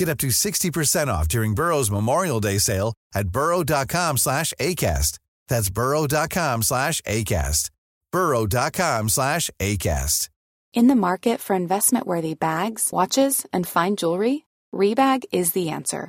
Get up to 60% off during Burrow's Memorial Day sale at burrow.com slash ACAST. That's burrow.com slash ACAST. burrow.com slash ACAST. In the market for investment worthy bags, watches, and fine jewelry, Rebag is the answer.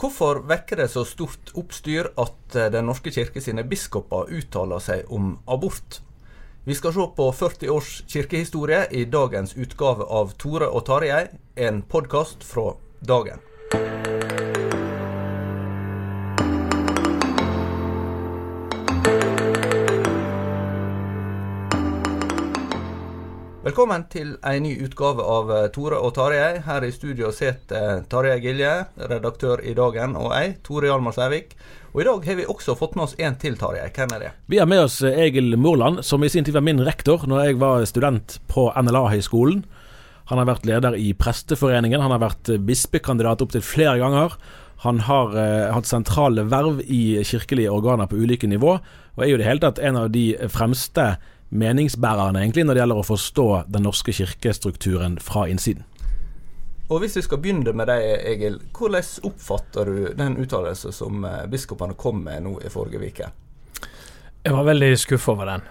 Hvorfor vekker det så stort oppstyr at eh, Den norske kirke sine biskoper uttaler seg om abort? Vi skal se på 40 års kirkehistorie i dagens utgave av Tore og Tarjei, en podkast fra dagen. Velkommen til en ny utgave av eh, Tore og Tarjei. Her i studio sitter Tarjei Gilje, redaktør i Dagen, og jeg, Tore Hjalmar Sævik. Og i dag har vi også fått med oss en til, Tarjei. Hvem er det? Vi har med oss eh, Egil Morland, som i sin tid var min rektor når jeg var student på NLA-høgskolen. Han har vært leder i Presteforeningen, han har vært eh, bispekandidat opptil flere ganger. Han har eh, hatt sentrale verv i kirkelige organer på ulike nivå, og er jo i det hele tatt en av de fremste meningsbærerne egentlig når det gjelder å forstå den norske kirkestrukturen fra innsiden. Og Hvis vi skal begynne med deg, Egil. Hvordan oppfatter du den uttalelsen som eh, biskopene kom med nå i forrige uke? Jeg var veldig skuffa over den.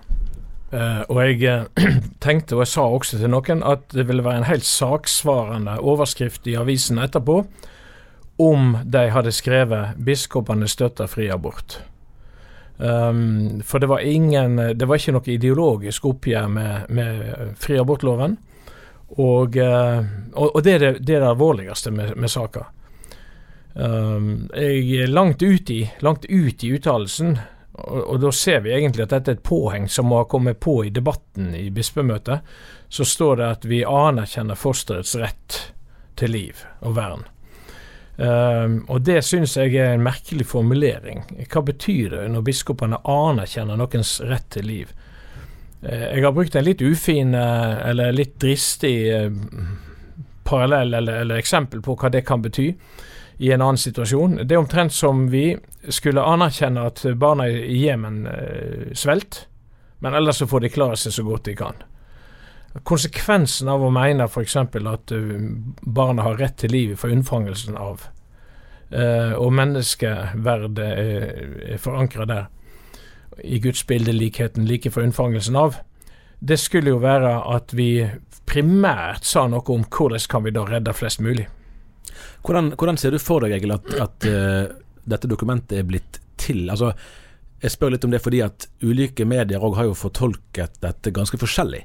Uh, og jeg uh, tenkte, og jeg sa også til noen, at det ville være en helt saksvarende overskrift i avisen etterpå om de hadde skrevet 'Biskopene støtter fri abort'. Um, for det var ingen Det var ikke noe ideologisk oppgjør med, med fri abortloven. Og, uh, og, og det, er det, det, er det alvorligste med, med saka. Um, jeg er langt ut i, langt ut i uttalelsen, og, og, da ser vi egentlig at dette er et påheng som må ha kommet på i debatten i bispemøtet. Så står det at vi anerkjenner fosterets rett til liv og vern. Um, og Det syns jeg er en merkelig formulering. Hva betyr det når biskopene anerkjenner noens rett til liv? Uh, jeg har brukt en litt ufin uh, eller litt dristig uh, parallell eller, eller, eksempel på hva det kan bety i en annen situasjon. Det er omtrent som vi skulle anerkjenne at barna i Jemen svelt, men ellers så får de klare seg så godt de kan. Konsekvensen av å mene f.eks. at uh, barna har rett til liv for unnfangelsen av, uh, og menneskeverdet er, er forankra der, i gudsbildelikheten like for unnfangelsen av, det skulle jo være at vi primært sa noe om hvordan kan vi da redde flest mulig. Hvordan, hvordan ser du for deg, Egil, at, at uh, dette dokumentet er blitt til? Altså, jeg spør litt om det fordi at ulike medier òg har jo fortolket dette ganske forskjellig.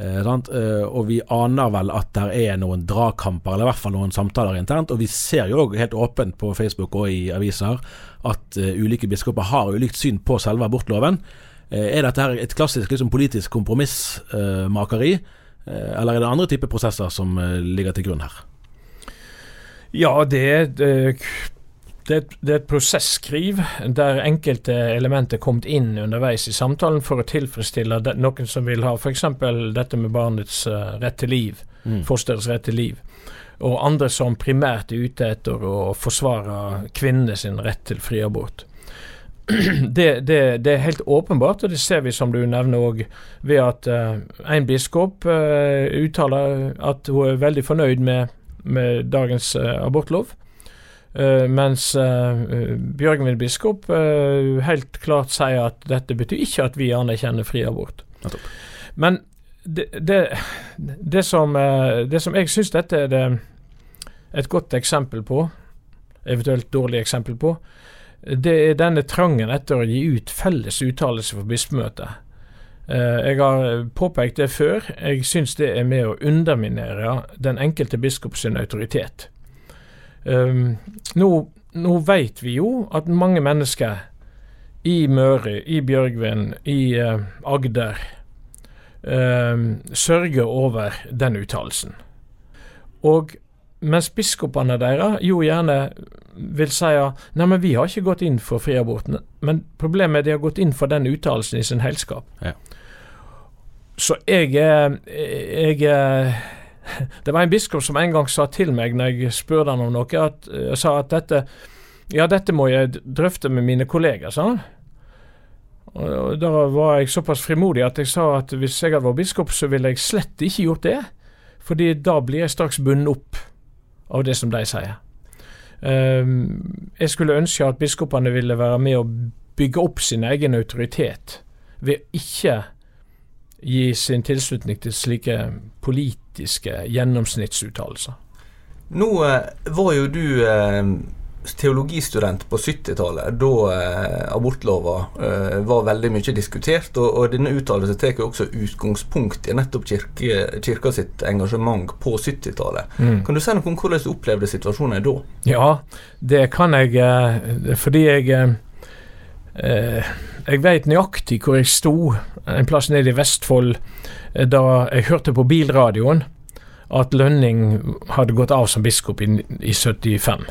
Eh, eh, og vi aner vel at det er noen dragkamper, eller i hvert fall noen samtaler internt. Og vi ser jo helt åpent på Facebook og i aviser at eh, ulike biskoper har ulikt syn på selve abortloven. Eh, er dette her et klassisk liksom, politisk kompromissmakeri, uh, eller er det andre typer prosesser som ligger til grunn her? Ja, det er det, det, er et prosesskriv der enkelte elementer er kommet inn underveis i samtalen for å tilfredsstille det, noen som vil ha f.eks. dette med barnets uh, rett til liv, mm. fosterets rett til liv. Og andre som primært er ute etter å forsvare kvinnenes rett til fri abort. det, det, det, er helt åpenbart, og det ser vi som du nevner òg, ved at uh, en biskop uh, uttaler at hun er veldig fornøyd med, med dagens uh, abortlov. Mens Bjørgvin biskop helt klart sier at dette betyr ikke at vi anerkjenner fri abort. Men det, det, det, som, det som jeg syns dette er det et godt eksempel på, eventuelt dårlig eksempel på, det er denne trangen etter å gi ut felles uttalelse for bispemøtet. Eh, jeg har påpekt det før. Jeg syns det er med å underminere den enkelte biskops autoritet. Um, nå, nå vet vi jo at mange mennesker i Møre, i Bjørgvin, i uh, Agder um, sørger over den uttalelsen. Og mens biskopene deres jo gjerne vil si at nei, men vi har ikke gått inn for friaborten. Men problemet er at de har gått inn for den uttalelsen i sin helskap. Ja. Så jeg, jeg Det var en biskop som en gang sa til meg når jeg spurte han om noe, at, jeg sa at dette ja, dette må jeg drøfte med mine kolleger, sa han. Og Da var jeg såpass frimodig at jeg sa at hvis jeg hadde vært biskop, så ville jeg slett ikke gjort det. Fordi da blir jeg straks bundet opp av det som de sier. Um, jeg skulle ønske at biskopene ville være med å bygge opp sin egen autoritet ved ikke gi sin tilslutning til slike politiske gjennomsnittsuttalelser. Nå eh, var jo du eh, teologistudent på 70-tallet, da eh, abortlova eh, var veldig mye diskutert. Og, denne uttalelsen tar også utgangspunkt i nettopp kirke, kirka sitt engasjement på 70-tallet. Mm. Kan du si noe om hvordan du opplevde situasjonen da? Ja, det kan jeg fordi jeg eh, jeg vet nøyaktig hvor jeg sto en plass nede i Vestfold eh, da jeg hørte på bilradioen at Lønning hadde gått av som biskop i, i 75.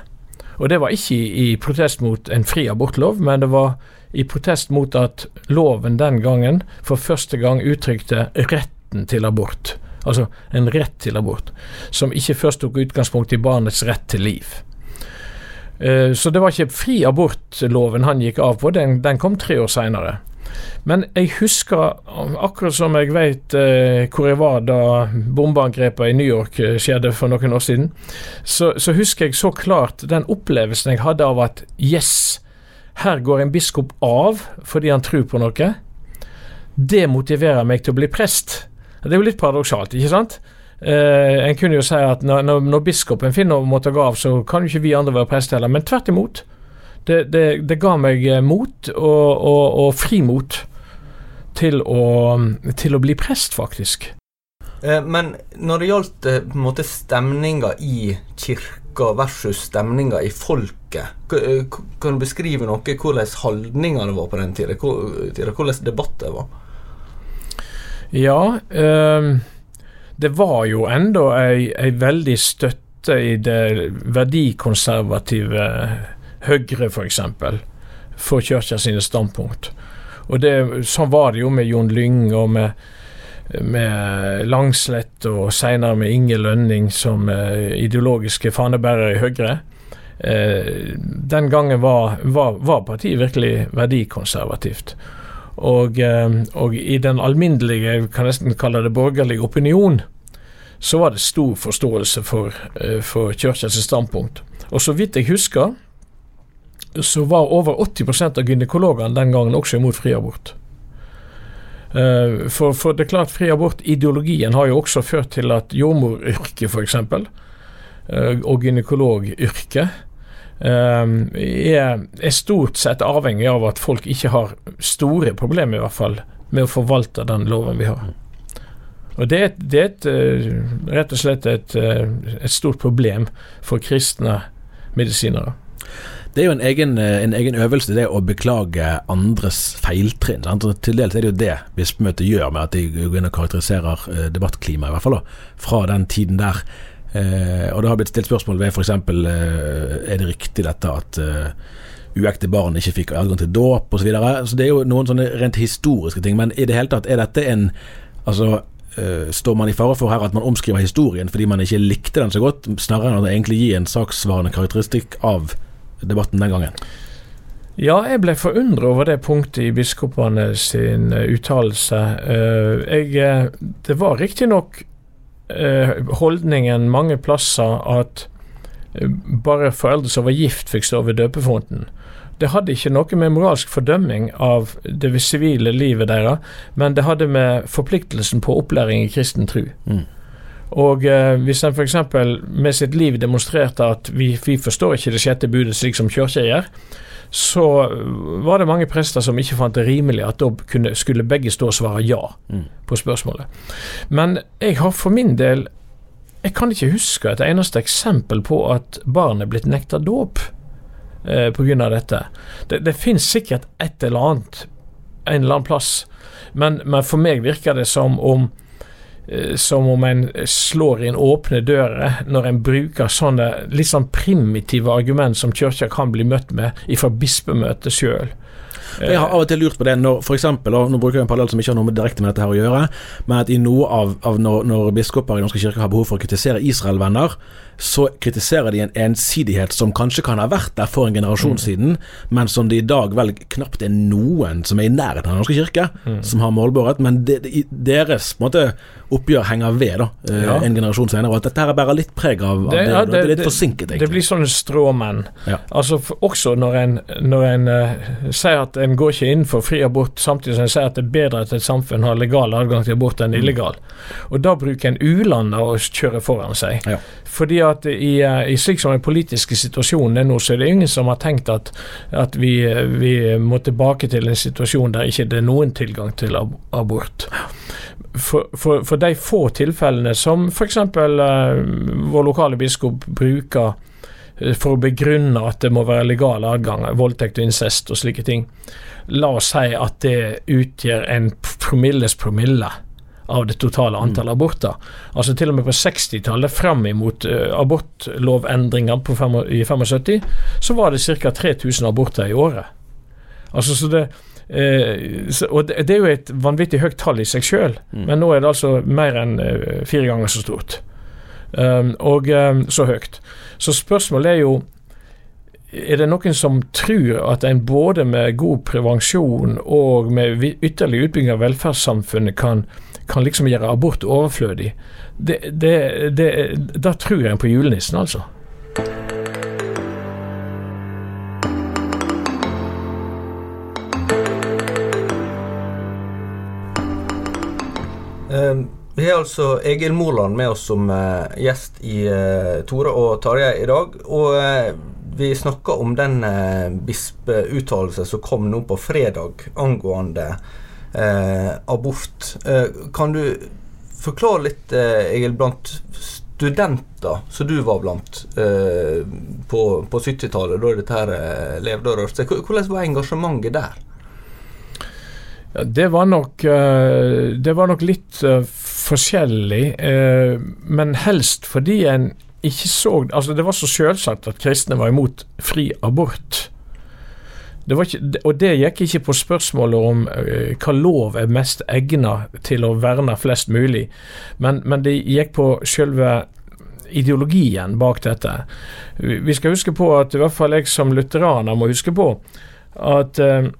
Og det var ikke i, i protest mot en fri abortlov, men det var i protest mot at loven den gangen for første gang uttrykte retten til abort. Altså en rett til abort, som ikke først tok utgangspunkt i barnets rett til liv. Eh, så det var ikke fri abort-loven han gikk av på, den, den kom tre år seinere. Men jeg husker, akkurat som jeg vet eh, hvor jeg var da bombeangrepet i New York eh, skjedde for noen år siden, så, så, husker jeg så klart den opplevelsen jeg hadde av at yes, her går en biskop av fordi han tror på noe. Det motiverer meg til å bli prest. Det er jo litt paradoksalt, ikke sant? Eh, en kunne jo si at når, når, når biskopen finner å måtte gå av, så kan jo ikke vi andre være prest heller. Men tvert imot det, det, det ga meg eh, mot og, og, og frimot til å, til å bli prest, faktisk. Eh, men når det gjaldt eh, på en måte stemninga i kirka versus stemninga i folket, kan du beskrive noe hvordan holdningene var på den tida? Hvordan debatter var? Ja, øh, det var jo enda ei, ei veldig støtte i det verdikonservative Høyre, f.eks., for, for kirka sine standpunkt. Og det, Sånn var det jo med Jon Lyng og med, med Langslett og seinere med Inge Lønning som uh, ideologiske fanebærere i Høyre. Eh, den gangen var, var, var, partiet virkelig verdikonservativt. Og, uh, og i den alminnelige, jeg kan nesten kalle det borgerlige opinion, så var det stor forståelse for, for kirkens standpunkt. Og så vidt jeg husker, så var over 80% av gynekologene den gangen også imot fri abort. Uh, for, for, det er klart, fri abort-ideologien har jo også ført til at jordmoryrket f.eks., og gynekologyrket, er, er, stort sett avhengig av at folk ikke har store problemer, i hvert fall, med å forvalte den loven vi har. Og Det er, det er et, rett og slett et, et stort problem for kristne medisinere. Det er jo en egen, eh, en egen, øvelse, det å beklage andres feiltrinn. Til dels er det jo det bispemøtet gjør, med at de går inn og karakteriserer eh, debattklimaet, i hvert fall da, fra den tiden der. Eh, og det har blitt stilt spørsmål ved f.eks. Eh, er det riktig dette at eh, uekte barn ikke fikk adgang til dåp osv. Så, videre. så det er jo noen sånne rent historiske ting. Men i det hele tatt, er dette en Altså, eh, står man i fare for her at man omskriver historien fordi man ikke likte den så godt, snarere enn å egentlig gi en saksvarende karakteristikk av debatten den gangen? Ja, jeg ble forundret over det punktet i biskopene sin uh, uttalelse. Uh, jeg, det var riktignok holdningen mange plasser at bare foreldre som var gift, fikk stå ved døpefonten. Det hadde ikke noe med moralsk fordømming av det sivile livet deres, men det hadde med forpliktelsen på opplæring i kristen tro. Mm. Og eh, hvis en f.eks. med sitt liv demonstrerte at vi, vi, forstår ikke det sjette budet slik som kirka gjør, så var det mange prester som ikke fant det rimelig at da kunne, skulle begge stå og svare ja mm. på spørsmålet. Men jeg har for min del Jeg kan ikke huske et eneste eksempel på at barn er blitt nekta dåp eh, pga. dette. Det, det finnes sikkert et eller annet en eller annen plass, men, men for meg virker det som om som om en slår inn åpne dører når en bruker sånne litt sånn primitive argument som kirka kan bli møtt med fra bispemøtet sjøl. Jeg har av og til lurt på det når og Nå bruker jeg en parallell som ikke har noe direkte med dette her å gjøre, men at i noe av, av når, når biskoper i Norske kirker har behov for å kritisere Israel-venner, så kritiserer de en ensidighet som kanskje kan ha vært der for en generasjon mm. siden, men som det i dag vel knapt er noen som er i nærheten av Den norske kirke, mm. som har målbåret. Men de, de, deres måte, oppgjør henger ved da, eh, ja. en generasjon senere. Og at dette her bærer litt preg av, av det, ja, det, det, er litt forsinket, egentlig. Det blir sånne stråmenn. Ja. Altså, også når en, når en uh, sier at en går ikke inn for fri abort, samtidig som en sier at det er bedre at et samfunn har legal adgang til abort enn mm. illegal. Og da bruker en u-lander å kjøre foran seg. Ja. Fordi at i, i, slik som den politiske situasjonen er nå, så er det ingen som har tenkt at, at vi, vi, må tilbake til en situasjon der ikke det er noen tilgang til abort. For, for, for de få tilfellene som f.eks. Eh, vår lokale biskop bruker eh, for å begrunne at det må være legal adgang, voldtekt og incest og slike ting. La oss si at det utgjør en promilles promille av det totale antallet mm. aborter. Altså Til og med på 60-tallet, fram imot uh, abortlovendringer fem, i 75, så var det ca. 3000 aborter i året. Altså så det Eh, så, og det, det, er jo et vanvittig høyt tall i seg sjøl, mm. men nå er det altså mer enn uh, fire ganger så stort. Um, og um, så høyt. Så spørsmålet er jo er det noen som tror at en både med god prevensjon og med ytterligere utbygging av velferdssamfunnet kan kan liksom gjøre abort overflødig, det, det, det, da tror jeg på julenissen, altså. Vi har altså Egil Moland med oss som uh, gjest i uh, Tore og Tarjei i dag. Og uh, vi snakka om den bispeuttalelsen som kom nå på fredag angående eh, abort. Eh, kan du forklare litt, eh, Egil, blant studenter som du var blant eh, på, på 70-tallet, da dette her eh, levde og rørte seg. Hvordan var engasjementet der? Ja, det var nok eh, Det var nok litt forskjellig, men helst fordi en ikke så Altså, det var så selvsagt at kristne var imot fri abort. Ikke, og det gikk ikke på spørsmålet om uh, hva lov er mest egnet til å verne flest mulig, men, men det gikk på selve ideologien bak dette. Vi skal huske på at i hvert fall jeg som lutheraner må huske på at uh,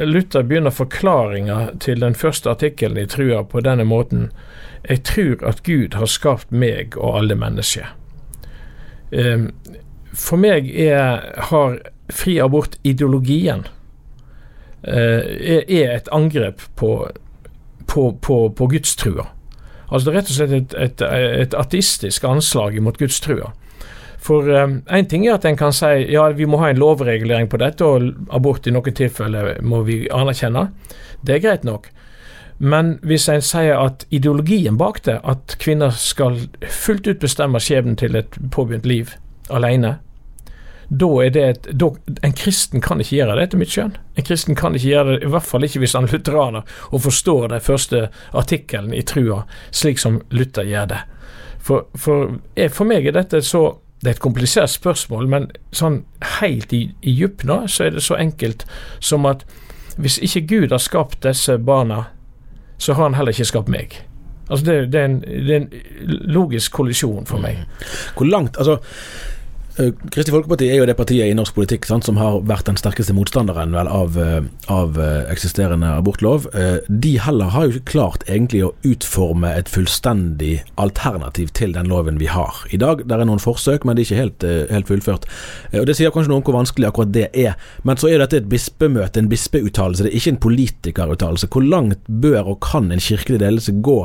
Luther begynner forklaringa til den første artikkelen i trua på denne måten. Jeg tror at Gud har skapt meg og alle mennesker. Uh, for meg er, har fri abort-ideologien eh, er et angrep på, på, på, på gudstrua. Altså det er rett og slett et, et, et ateistisk anslag mot gudstrua. For én um, ting er at en kan si ja, vi må ha en lovregulering på dette, og abort i noen tilfeller må vi anerkjenne. Det er greit nok. Men hvis en sier at ideologien bak det, at kvinner skal fullt ut bestemme skjebnen til et påbegynt liv alene, da er det et, da, En kristen kan ikke gjøre det, etter mitt skjønn. En kristen kan ikke gjøre det, i hvert fall ikke hvis han er lutheraner og forstår den første artikkelen i trua slik som Luther gjør det. For, for, for meg er dette så det er et komplisert spørsmål, men sånn helt i, i nå, så er det så enkelt som at hvis ikke Gud har skapt disse barna, så har han heller ikke skapt meg. Altså det, det, er en, det er en logisk kollisjon for meg. Hvor langt Altså Kristelig Folkeparti er jo det partiet i norsk politikk sant, som har vært den sterkeste motstanderen vel, av, eh, av eh, eksisterende abortlov. De heller har jo ikke klart egentlig å utforme et fullstendig alternativ til den loven vi har i dag. Det er noen forsøk, men de er ikke helt, helt fullført. Og Det sier kanskje noe om hvor vanskelig akkurat det er. Men så er jo dette et bispemøte, en bispeuttalelse. Det er ikke en politikeruttalelse. Hvor langt bør og kan en kirkelig ledelse gå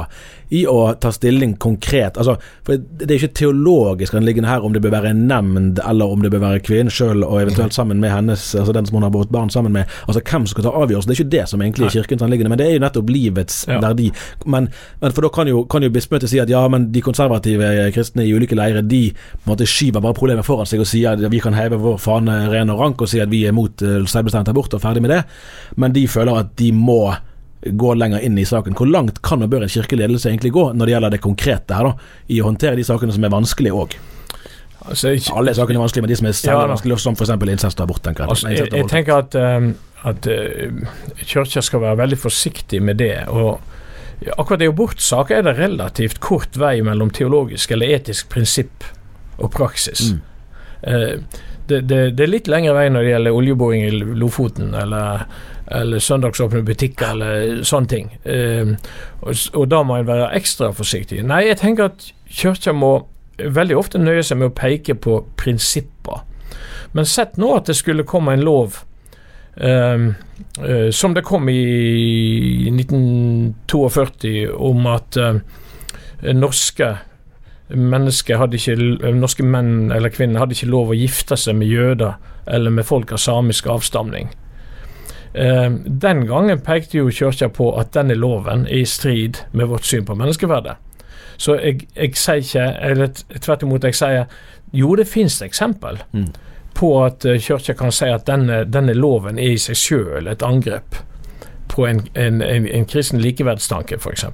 i å ta stilling konkret? Altså, for Det er ikke teologisk anliggende her om det bør være en nemnd, eller om det bør være kvinnen sjøl og eventuelt sammen med hennes, altså den som hun har båret barn sammen med. Altså Hvem som skal ta avgjørelsen. Det er ikke det som egentlig er kirkens anliggende, men det er jo nettopp livets ja. verdi. Men, men, For da kan jo, kan jo bispemøtet si at ja, men de konservative kristne i ulike leirer de på en måte skyver bare problemet foran seg og sier at vi kan heve vår fane ren og rank og si at vi er mot uh, selvbestemt abort og ferdig med det, men de føler at de må gå lenger inn i saken. Hvor langt kan og bør en kirkelig ledelse egentlig gå når det gjelder det konkrete her, da, i å håndtere de sakene som er vanskelige òg? Altså, jeg, Alle sakene er vanskelige, men de som er særlig ja, vanskelige, som f.eks. incest og abort. tenker Jeg altså, jeg, jeg tenker at, um, at uh, Kirka skal være veldig forsiktig med det. og Akkurat i abortsaker er det relativt kort vei mellom teologisk eller etisk prinsipp og praksis. Mm. Uh, det, det, det, er litt lengre vei når det gjelder oljeboring i Lofoten, eller eller søndagsåpne butikker eller sånne ting. Uh, og, og, da må en være ekstra forsiktig. Nei, jeg tenker at kirka må veldig ofte nøye seg med å peke på prinsipper. Men sett nå at det skulle komme en lov eh, uh, som det kom i 1942, om at norske mennesker hadde ikke, norske menn eller kvinner hadde ikke lov å gifte seg med jøder eller med folk av samisk avstamning. Eh, den gangen pekte jo Kirka på at denne loven er i strid med vårt syn på menneskeverdet. Så jeg, jeg sier ikke, eller tvert imot, jeg sier jo, det finnes eksempel mm. på at uh, Kirka kan si at denne, denne, loven er i seg sjøl et angrep på en, en, en, en kristen likeverdstanke, f.eks.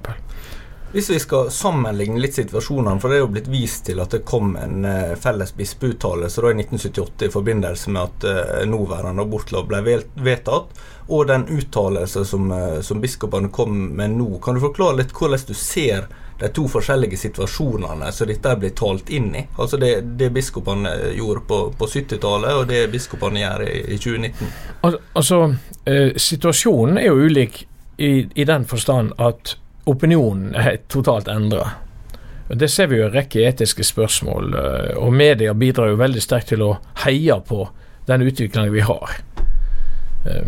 Hvis vi skal sammenligne litt situasjonene, for det er jo blitt vist til at det kom en uh, felles bispeuttalelse i 1978 i forbindelse med at uh, nåværende abortlov ble vedtatt, og den uttalelsen som, uh, som biskopene kom med nå. Kan du forklare litt hvordan du ser de to forskjellige situasjonene som dette blir talt inn i? Altså det, det biskopene gjorde på, på 70-tallet, og det biskopene gjør i, i 2019? Al altså, situasjonen er jo ulik i, i den forstand at opinionen er totalt endra. Det ser vi jo en rekke etiske spørsmål, eh, og media bidrar jo veldig sterkt til å heie på den utviklingen vi har. Eh,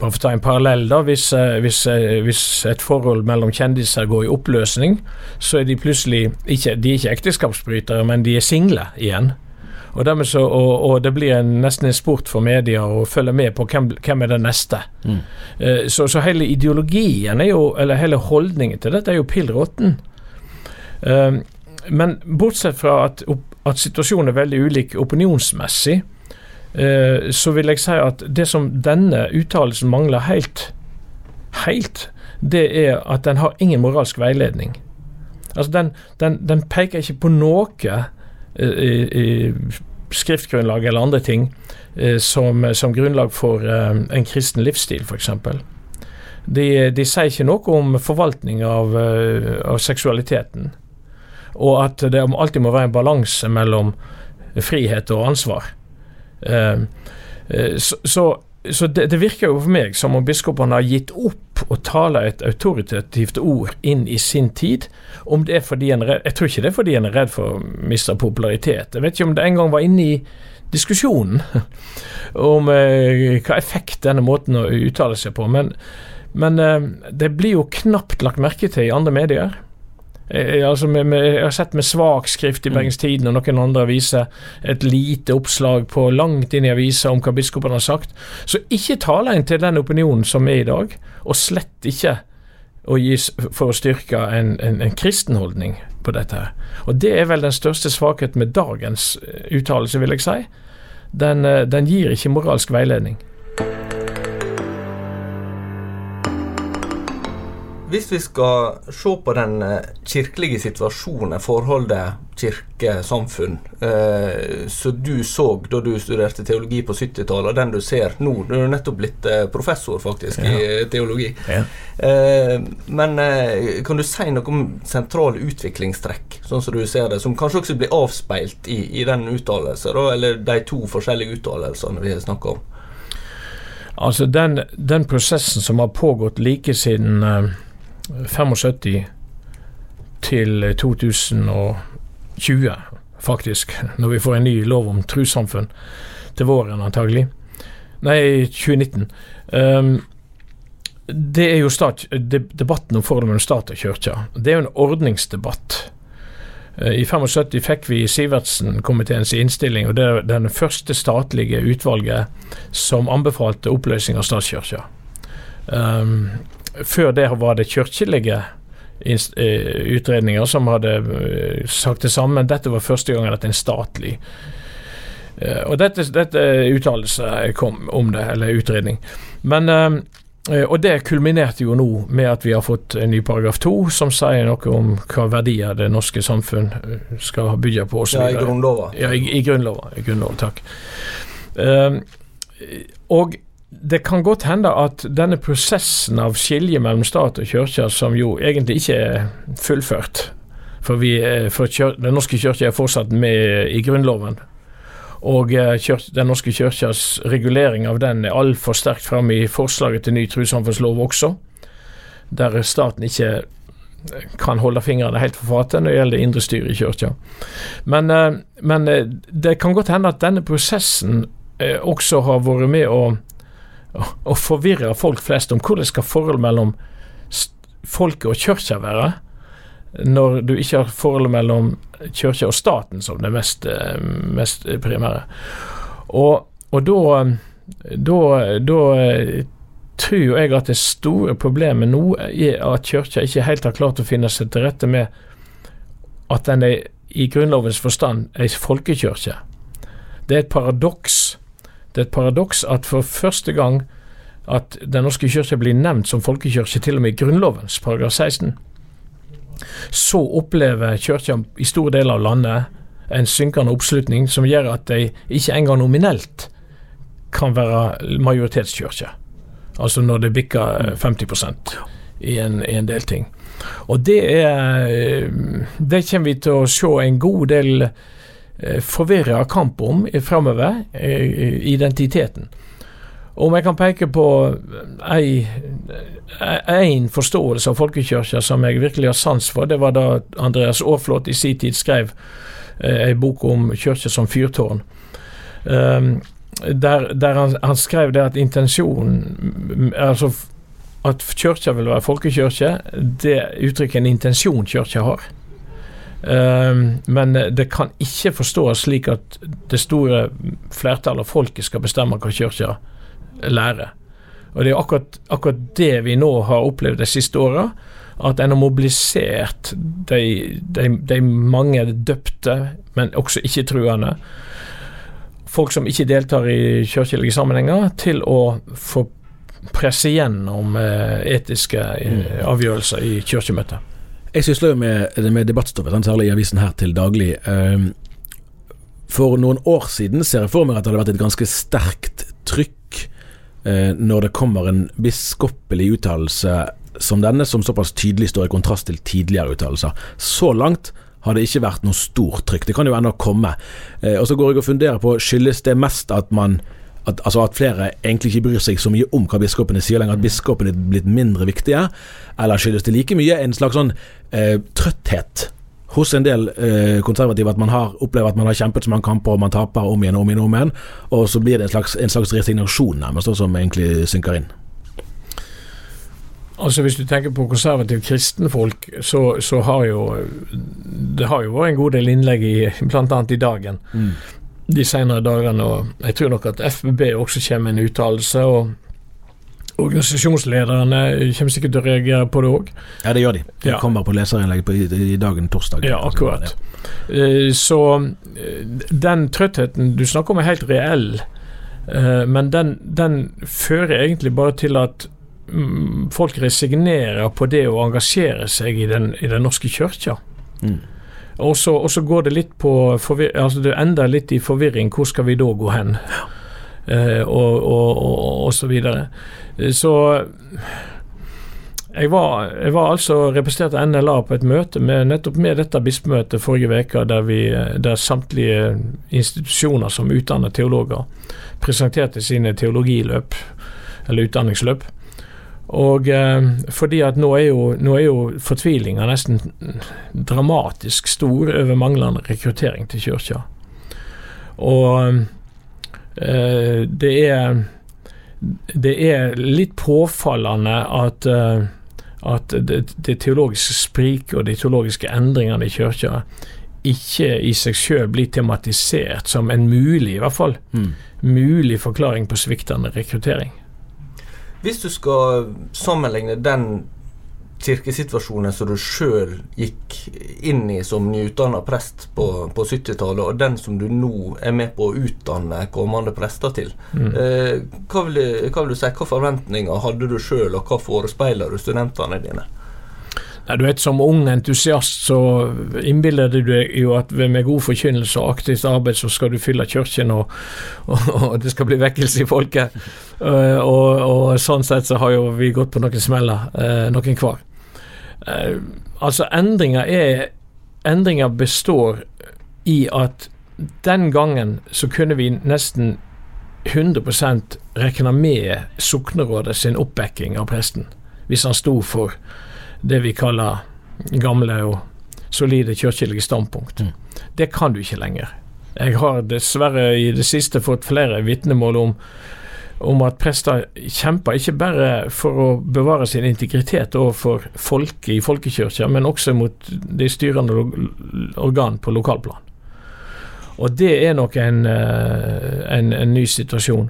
bare for å ta en parallell, da. Hvis, eh, hvis, hvis, et forhold mellom kjendiser går i oppløsning, så er de plutselig ikke, de er ikke ekteskapsbrytere, men de er single igjen. Og, så, og, og, det blir en, nesten en sport for media å følge med på hvem, hvem er den neste. Mm. Så, så, hele ideologien jo, eller hele holdningen til dette er jo pill råtten. Men bortsett fra at, at, situasjonen er veldig ulik opinionsmessig, så vil jeg si at det som denne uttalelsen mangler helt, helt, det er at den har ingen moralsk veiledning. Altså den, den, den peker ikke på noe skriftgrunnlag eller andre ting eh, som, som, grunnlag for eh, en kristen livsstil, f.eks. De, de sier ikke noe om forvaltning av, eh, av, seksualiteten, og at det alltid må være en balanse mellom frihet og ansvar. Så, så, så det, det, virker jo for meg som om biskopene har gitt opp å tale et autoritativt ord inn i sin tid. Om det er fordi en Jeg tror ikke det er fordi en er redd for å miste popularitet. Jeg vet ikke om det en gang var inne i diskusjonen om eh, hva effekt denne måten å uttale seg på. Men, men eh, det blir jo knapt lagt merke til i andre medier. Jeg, altså med, med, jeg har sett med svak skrift i mm. Bergens Tidende og noen andre aviser et lite oppslag på langt inn i avisa om hva biskopene har sagt. Så ikke taler en til den opinionen som er i dag, og slett ikke for å styrke en, en, en kristen holdning på dette. her. Og Det er vel den største svakheten med dagens eh, uttalelse, vil jeg si. Den, eh, den gir ikke moralsk veiledning. Hvis vi skal se på den eh, kirkelige situasjonen, forholdet kirke-samfunn, eh, som du så da du studerte teologi på 70-tallet, og den du ser nå Du er nettopp blitt eh, professor, faktisk, Ja. i teologi. Ja. Eh, men eh, kan du si noe om sentrale utviklingstrekk, sånn som du ser det, som kanskje også blir avspeilt i, i den uttalelsen, eller de to forskjellige uttalelsene vi snakker om? Altså den, den prosessen som har pågått like siden eh, 75 til 2020, faktisk, når vi får en ny lov om trossamfunn til våren antagelig. Nei, 2019. Um, det er jo stat, de, debatten om forholdet mellom stat og kirke. Det er jo en ordningsdebatt. Eh, I 75 fikk vi Sivertsen-komiteens innstilling, og det er den første statlige utvalget som anbefalte oppløsning av statskirka. Um, før det var det kirkelige eh, utredninger som hadde eh, sagt det samme, men dette var første gangen at en statlig eh, Og dette, dette uttalelse kom om det, eller utredning. Men og det kulminerte jo nå med at vi har fått en ny paragraf to som sier noe om hva verdier det norske samfunn skal bygge på. Ja, i grunnloven Grunnlova. Ja, i, i Grunnlova. I Grunnlova, takk. Og det kan godt hende at denne prosessen av skilje mellom stat og kirke, som jo egentlig ikke er fullført For, vi, for kjør, Den norske kirke er fortsatt med i Grunnloven. Og kjør, Den norske kirkes regulering av den er altfor sterkt framme i forslaget til ny trossamfunnslov også, der staten ikke kan holde fingrene helt for fatet når det gjelder indre styr i kirka. Men, eh, men eh, det kan godt hende at denne prosessen eh, også har vært med å, å forvirre folk flest om hvordan skal forholdet mellom folket og kirka være, når du ikke har forholdet mellom kirka og staten som det mest, eh, mest primære. Og, og da, da, da eh, tror jeg at det store problemet nå er at kirka ikke helt har klart å finne seg til rette med at den er i Grunnlovens forstand ei folkekirke. Det er et paradoks. Det er et paradoks at for første gang at Den norske kirke blir nevnt som folkekirke til og med i Grunnlovens paragraf 16, så opplever kirka i store deler av landet en synkende oppslutning som gjør at de ikke engang nominelt kan være majoritetskirke. Altså når det bikker eh, 50% i en, i en del ting. Og det er eh, Det kommer vi til å se en god del eh, forvirra kamp om framover, eh, identiteten. Om jeg kan peke på én forståelse av folkekirka som jeg virkelig har sans for, det var da Andreas Aaflot i sin tid skrev ei bok om kirka som fyrtårn. Um, der, der han, han skrev det at intensjonen Altså at kirka vil være folkekirke, det uttrykker en intensjon kirka har. Um, men det kan ikke forstås slik at det store flertallet av folket skal bestemme hva kirka lærer. Og det er akkurat, akkurat det vi nå har opplevd de siste åra. At en har mobilisert de, de, de mange døpte, men også ikke-truende, folk som ikke deltar i kirkelige sammenhenger, til å få presse gjennom eh, etiske eh, avgjørelser i kirkemøtet. Jeg sysler jo med, med debattstoffet, særlig i avisen her til daglig. Ehm, For noen år siden ser jeg for meg at det hadde vært et ganske sterkt trykk eh, når det kommer en biskopelig uttalelse som denne, som såpass tydelig står i kontrast til tidligere uttalelser. Så langt har det ikke vært noe stort trykk. Det kan jo ennå komme. Eh, og så går jeg og funderer på, skyldes det mest at man at, altså at flere egentlig ikke bryr seg så mye om hva biskopene sier lenger, at biskopene er blitt mindre viktige? Eller skyldes det like mye en slags sånn eh, trøtthet hos en del eh, konservative at man har opplever at man har kjempet så mange kamper og man taper om igjen og om igjen, om igjen, og så blir det en slags, en slags resignasjon nærmest, som egentlig synker inn? Altså Hvis du tenker på konservative kristenfolk, så, så har jo det har jo vært en god del innlegg i bl.a. i Dagen de senere dagene. og Jeg tror nok at FBB også kommer med en uttalelse. og Organisasjonslederne kommer sikkert til å reagere på det òg. Ja, det gjør de. De Ja. kommer på leserinnlegget på, i, i dagen torsdag. Ja, akkurat. Eh, Så eh, den trøttheten du snakker om er helt reell, eh, men den, den fører egentlig bare til at mm, folk resignerer på det å engasjere seg i Den, i den norske kirka. Mm. Og så, går det litt på altså Det ender litt i forvirring. Hvor skal vi da gå hen? Eh, og, og, og, og så videre. Eh, Så jeg var, jeg var altså representert NLA på et møte med nettopp med dette bispemøtet forrige uke, der, vi, der samtlige institusjoner som utdanner teologer presenterte sine teologiløp, eller utdanningsløp. Og eh, fordi at nå er jo, nå er jo fortvilinga nesten dramatisk stor over manglende rekruttering til kirka. Og eh, det er det er litt påfallende at, eh, at det, det teologiske spriket og de teologiske endringene i kirka ikke i seg sjøl blir tematisert som en mulig, i hvert fall, Mm. mulig forklaring på sviktende rekruttering. Hvis du skal sammenligne den kirkesituasjonen som du sjøl gikk inn i som nyutdanna prest på, på 70-tallet, og den som du nå er med på å utdanne kommende prester til, Mm. eh, hva, vil, du- hva vil du si, hva forventninger hadde du sjøl, og hva forespeiler du studentene dine? Du vet, Som ung entusiast så innbiller du deg jo at med god forkynnelse og aktivt arbeid så skal du fylle kirken, og, og, og det skal bli vekkelse i folket. Eh, og, og sånn sett så har jo vi gått på noen smeller, uh, noen hver. Eh, altså, endringer er Endringer består i at den gangen så kunne vi nesten 100% regne med soknerådet sin oppbacking av presten, hvis han sto for det vi kaller gamle og solide kirkelige standpunkt. Mm. Det kan du ikke lenger. Jeg har dessverre i det siste fått flere vitnemål om, om at prester kjemper ikke bare for å bevare sin integritet overfor folket i folkekirka, men også mot de styrende organ på lokalplan. Og det er nok en, eh, en, en ny situasjon.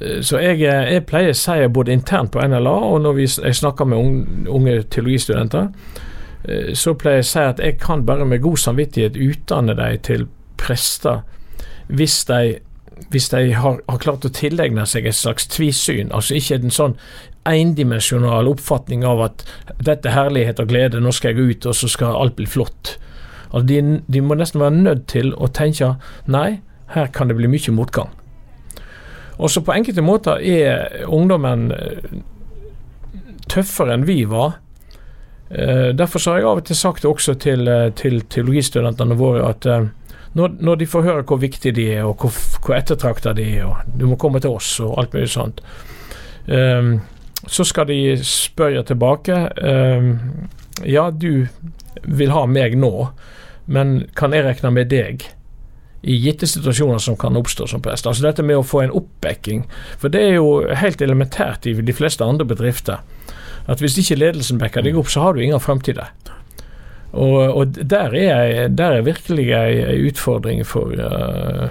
Eh, Så jeg, eh, jeg pleier å si både internt på NLA og når vi, jeg snakker med unge, unge teologistudenter, eh, så pleier jeg å si at jeg kan bare med god samvittighet utdanne dem til prester hvis de, hvis de har, har klart å tilegne seg et slags tvisyn. Altså ikke en sånn endimensjonal oppfatning av at dette er herlighet og glede, nå skal jeg ut og så skal alt bli flott. Altså de, de må nesten være nødt til å tenke nei, her kan det bli mye motgang. Også på enkelte måter er ungdommen eh, tøffere enn vi var. Eh, Derfor så har jeg av og til sagt også til, eh, til teologistudentene våre at når, når de får høre hvor viktige de er, og hvor, hvor ettertrakta de er, og du må komme til oss, og alt mulig sånt, um, så skal de spørre tilbake um, Ja, du vil ha meg nå, men kan jeg regne med deg? I gitte situasjoner som kan oppstå som prest. Altså dette med å få en oppbacking. For det er jo helt elementært i de fleste andre bedrifter. At hvis ikke ledelsen backer deg opp, så har du ingen framtid der. Og, og der, er, der er virkelig ei utfordring for, uh,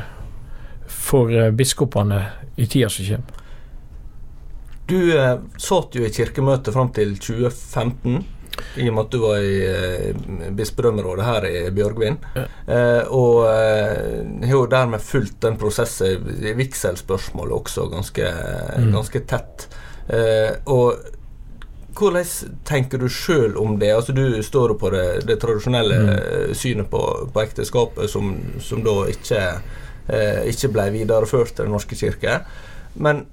for uh, biskopene i tida som kommer. Du uh, satt jo i kirkemøtet fram til 2015. I og med at du var i eh, bispedømmerådet her i Bjørgvin. Eh, og eh, har jo dermed fulgt den prosessen i vigselspørsmålet også ganske, Mm. ganske tett. Og hvordan tenker du sjøl om det? Altså Du står jo på det, det tradisjonelle Mm. synet på, på ekteskapet, som, som da ikke, ikke ble videreført til Den norske kirke. Men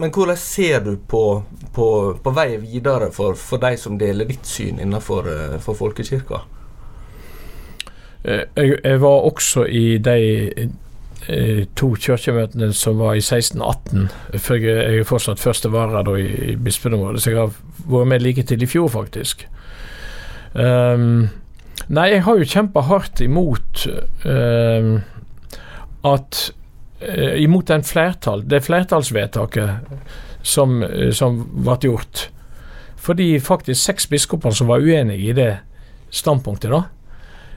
men hvordan ser du på, på, på vei videre for, for de som deler ditt syn innenfor for folkekirka? Eh, Jeg, jeg var også i de eh, to kirkemøtene som var i 1618. For jeg, jeg er fortsatt første vara i, i bispedømmet, så jeg har vært med like til i fjor, faktisk. Um, nei, jeg har jo kjempa hardt imot um, at eh, Imot den flertall, det flertallsvedtaket som, eh, som ble gjort. Fordi faktisk seks biskoper som var uenige i det standpunktet, da,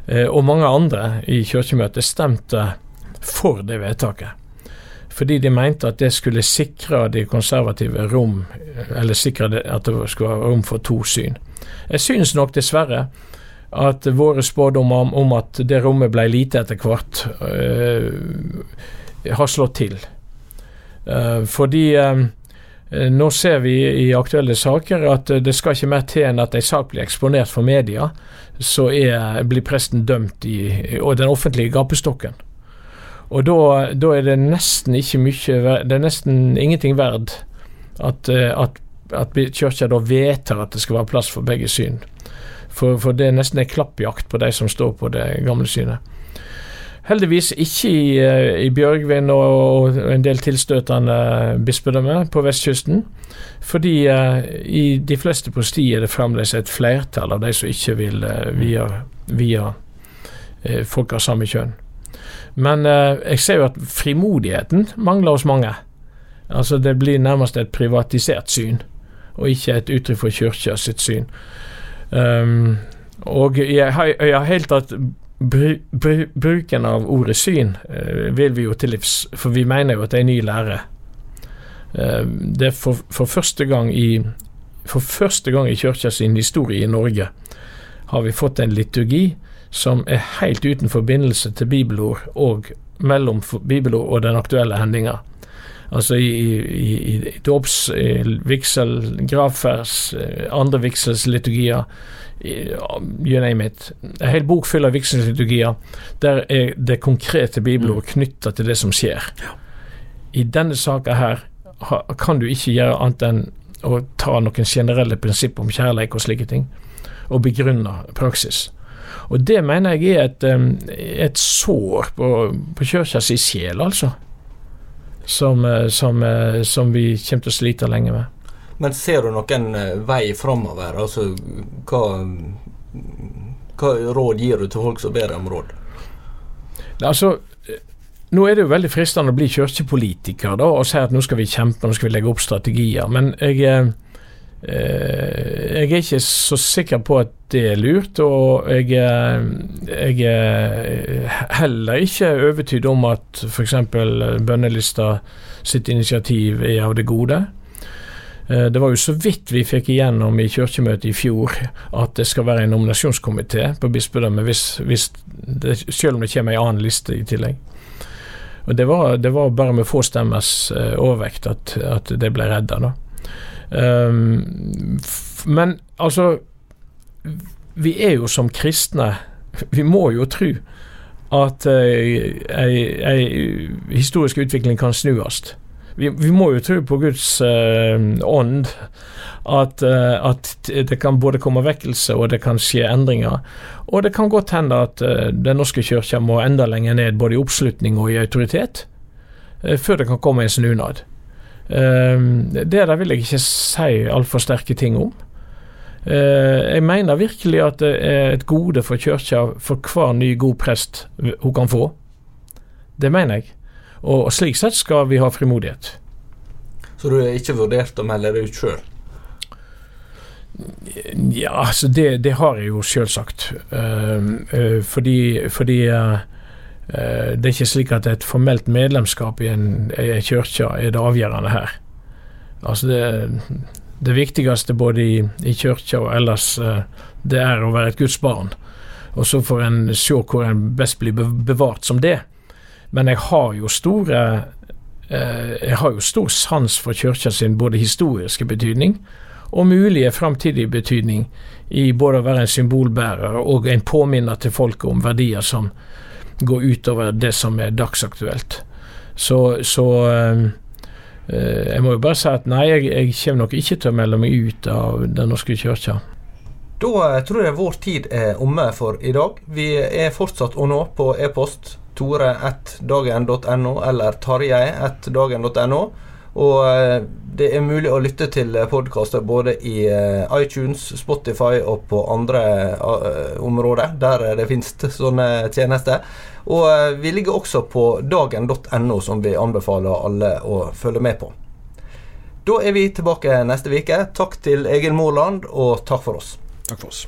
eh, og mange andre i kirkemøtet stemte for det vedtaket. Fordi de mente at det skulle sikre de konservative rom, eller sikre at det skulle være rom for to syn. Jeg synes nok dessverre at våre spådommer om, om at det rommet ble lite etter hvert, øh, har slått til. Eh, fordi eh, nå ser vi i aktuelle saker at eh, det skal ikke mer til enn at en sak blir eksponert for media, så er, blir presten dømt i, og den offentlige gapestokken. Og da, da, er det nesten ikke mye Det er nesten ingenting verd at, at, at kirka da vedtar at det skal være plass for begge syn. For, for det er nesten en klappjakt på de som står på det gamle synet. Heldigvis ikke i, eh, i Bjørgvin og, en del tilstøtende bispedømmer på vestkysten. Fordi uh, i de fleste prostier er det fremdeles et flertall av de som ikke vil uh, via, via folk av samme kjønn. Men jeg ser jo at frimodigheten mangler hos mange. Altså Det blir nærmest et privatisert syn, og ikke et uttrykk for kirka sitt syn. Um, og jeg har, jeg har helt tatt Bru, bru, bruken av ordet syn uh, vil vi jo til livs, for vi mener jo at det er en ny lære. Uh, det er for, for, første gang i for første gang i kirka sin historie i Norge har vi fått en liturgi som er helt uten forbindelse til bibelord og mellom bibelord og den aktuelle hendinga. Altså i, i, i dåps, vigsel, gravfers, eh, andre vigselsliturgier you name it. En hel bok full av vigselsliturgier. Der er det konkrete bibelord mm. knytta til det som skjer. I denne saka her kan du ikke gjøre annet enn å ta noen generelle prinsipper om kjærlighet og slike ting, og begrunne praksis. Og det mener jeg er et, et sår på, på kirkas sjel, altså. Som, eh, som, eh, som vi kommer til å slite lenge med. Men ser du noen eh, vei framover? Altså, hva, hva råd gir du til folk som ber om råd? Altså, nå er det jo veldig fristende å bli kirkepolitiker da, og si at nå skal vi kjempe, nå skal vi legge opp strategier. Men jeg, jeg er ikke så sikker på at det er lurt. Og jeg, eh, jeg er heller ikke overtydd om at f.eks. bønnelista sitt initiativ er av det gode. Eh, det var jo så vidt vi fikk igjennom i kirkemøtet i fjor at det skal være en nominasjonskomité på bispedømmet, selv om det kommer en annen liste i tillegg. Og Det var, det var bare med få stemmers uh, overvekt at, at, det ble redda, da. Um, men altså Vi er jo som kristne Vi må jo tro at ei historisk utvikling kan snuast vi, vi, må jo tro på Guds eh, ånd. At, eh, at, det kan både komme vekkelse og det kan skje endringer. Og det kan godt hende at eh, Den norske kirka må enda lenger ned både i oppslutning og i autoritet før det kan komme en snunad. Det der vil jeg ikke si altfor sterke ting om. jeg mener virkelig at det er et gode for kirka for hver ny god prest hun kan få. Det mener jeg. Og, slik sett skal vi ha frimodighet. Så du har ikke vurdert å melde deg ut sjøl? Ja, altså det, det har jeg jo selvsagt. Uh, uh, fordi, fordi uh, det er ikke slik at et formelt medlemskap i en, en kirke er det avgjørende her. Altså det, det viktigste både i, i kirka og ellers, det er å være et Guds barn. Og så får en se hvor en best blir bevart som det. Men jeg har jo store eh, jeg har jo stor sans for kirka sin både historiske betydning og mulige framtidige betydning i både å være en symbolbærer og en påminner til folket om verdier som går utover det som er dagsaktuelt. Så, så eh jeg må jo bare si at nei, jeg, jeg kommer nok ikke til å melde meg ut av Den norske kirka. Da eh, tror jeg vår tid er omme for i dag. Vi er fortsatt å nå på e-post tore1dagen.no eller tarjei1dagen.no. Og eh, det er mulig å lytte til podkaster både i eh, iTunes, Spotify og på andre områder der det finnes sånne tjenester. Og vi ligger også på dagen.no, som vi anbefaler alle å følge med på. Da er vi tilbake neste uke. Takk til Egil Moland, og takk for oss. Takk for oss.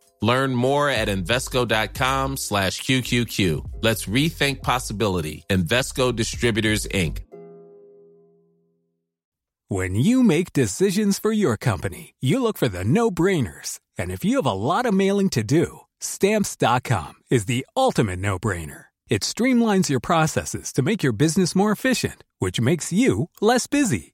Learn more at Invesco.com slash QQQ. Let's rethink possibility. Invesco Distributors, Inc. When you make decisions for your company, you look for the no-brainers. And if you have a lot of mailing to do, Stamps.com is the ultimate no-brainer. It streamlines your processes to make your business more efficient, which makes you less busy.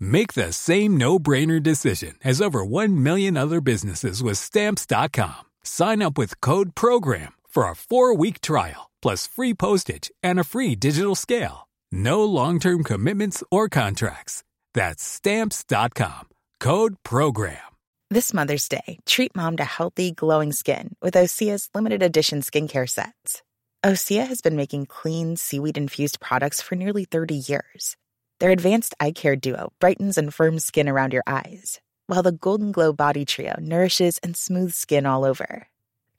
Make the same no-brainer decision as over 1 million other businesses with Stamps.com. Sign up with Code PROGRAM for a four-week trial, plus free postage and a free digital scale. No long-term commitments or contracts. That's Stamps.com. Code PROGRAM. This Mother's Day, treat mom to healthy, glowing skin with Osea's limited edition skincare sets. Osea has been making clean, seaweed infused products for nearly 30 years. Their advanced eye care duo brightens and firms skin around your eyes, while the Golden Glow Body Trio nourishes and smooths skin all over.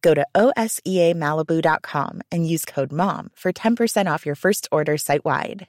Go to OSEAMalibu.com and use code MOM for 10% off your first order site wide.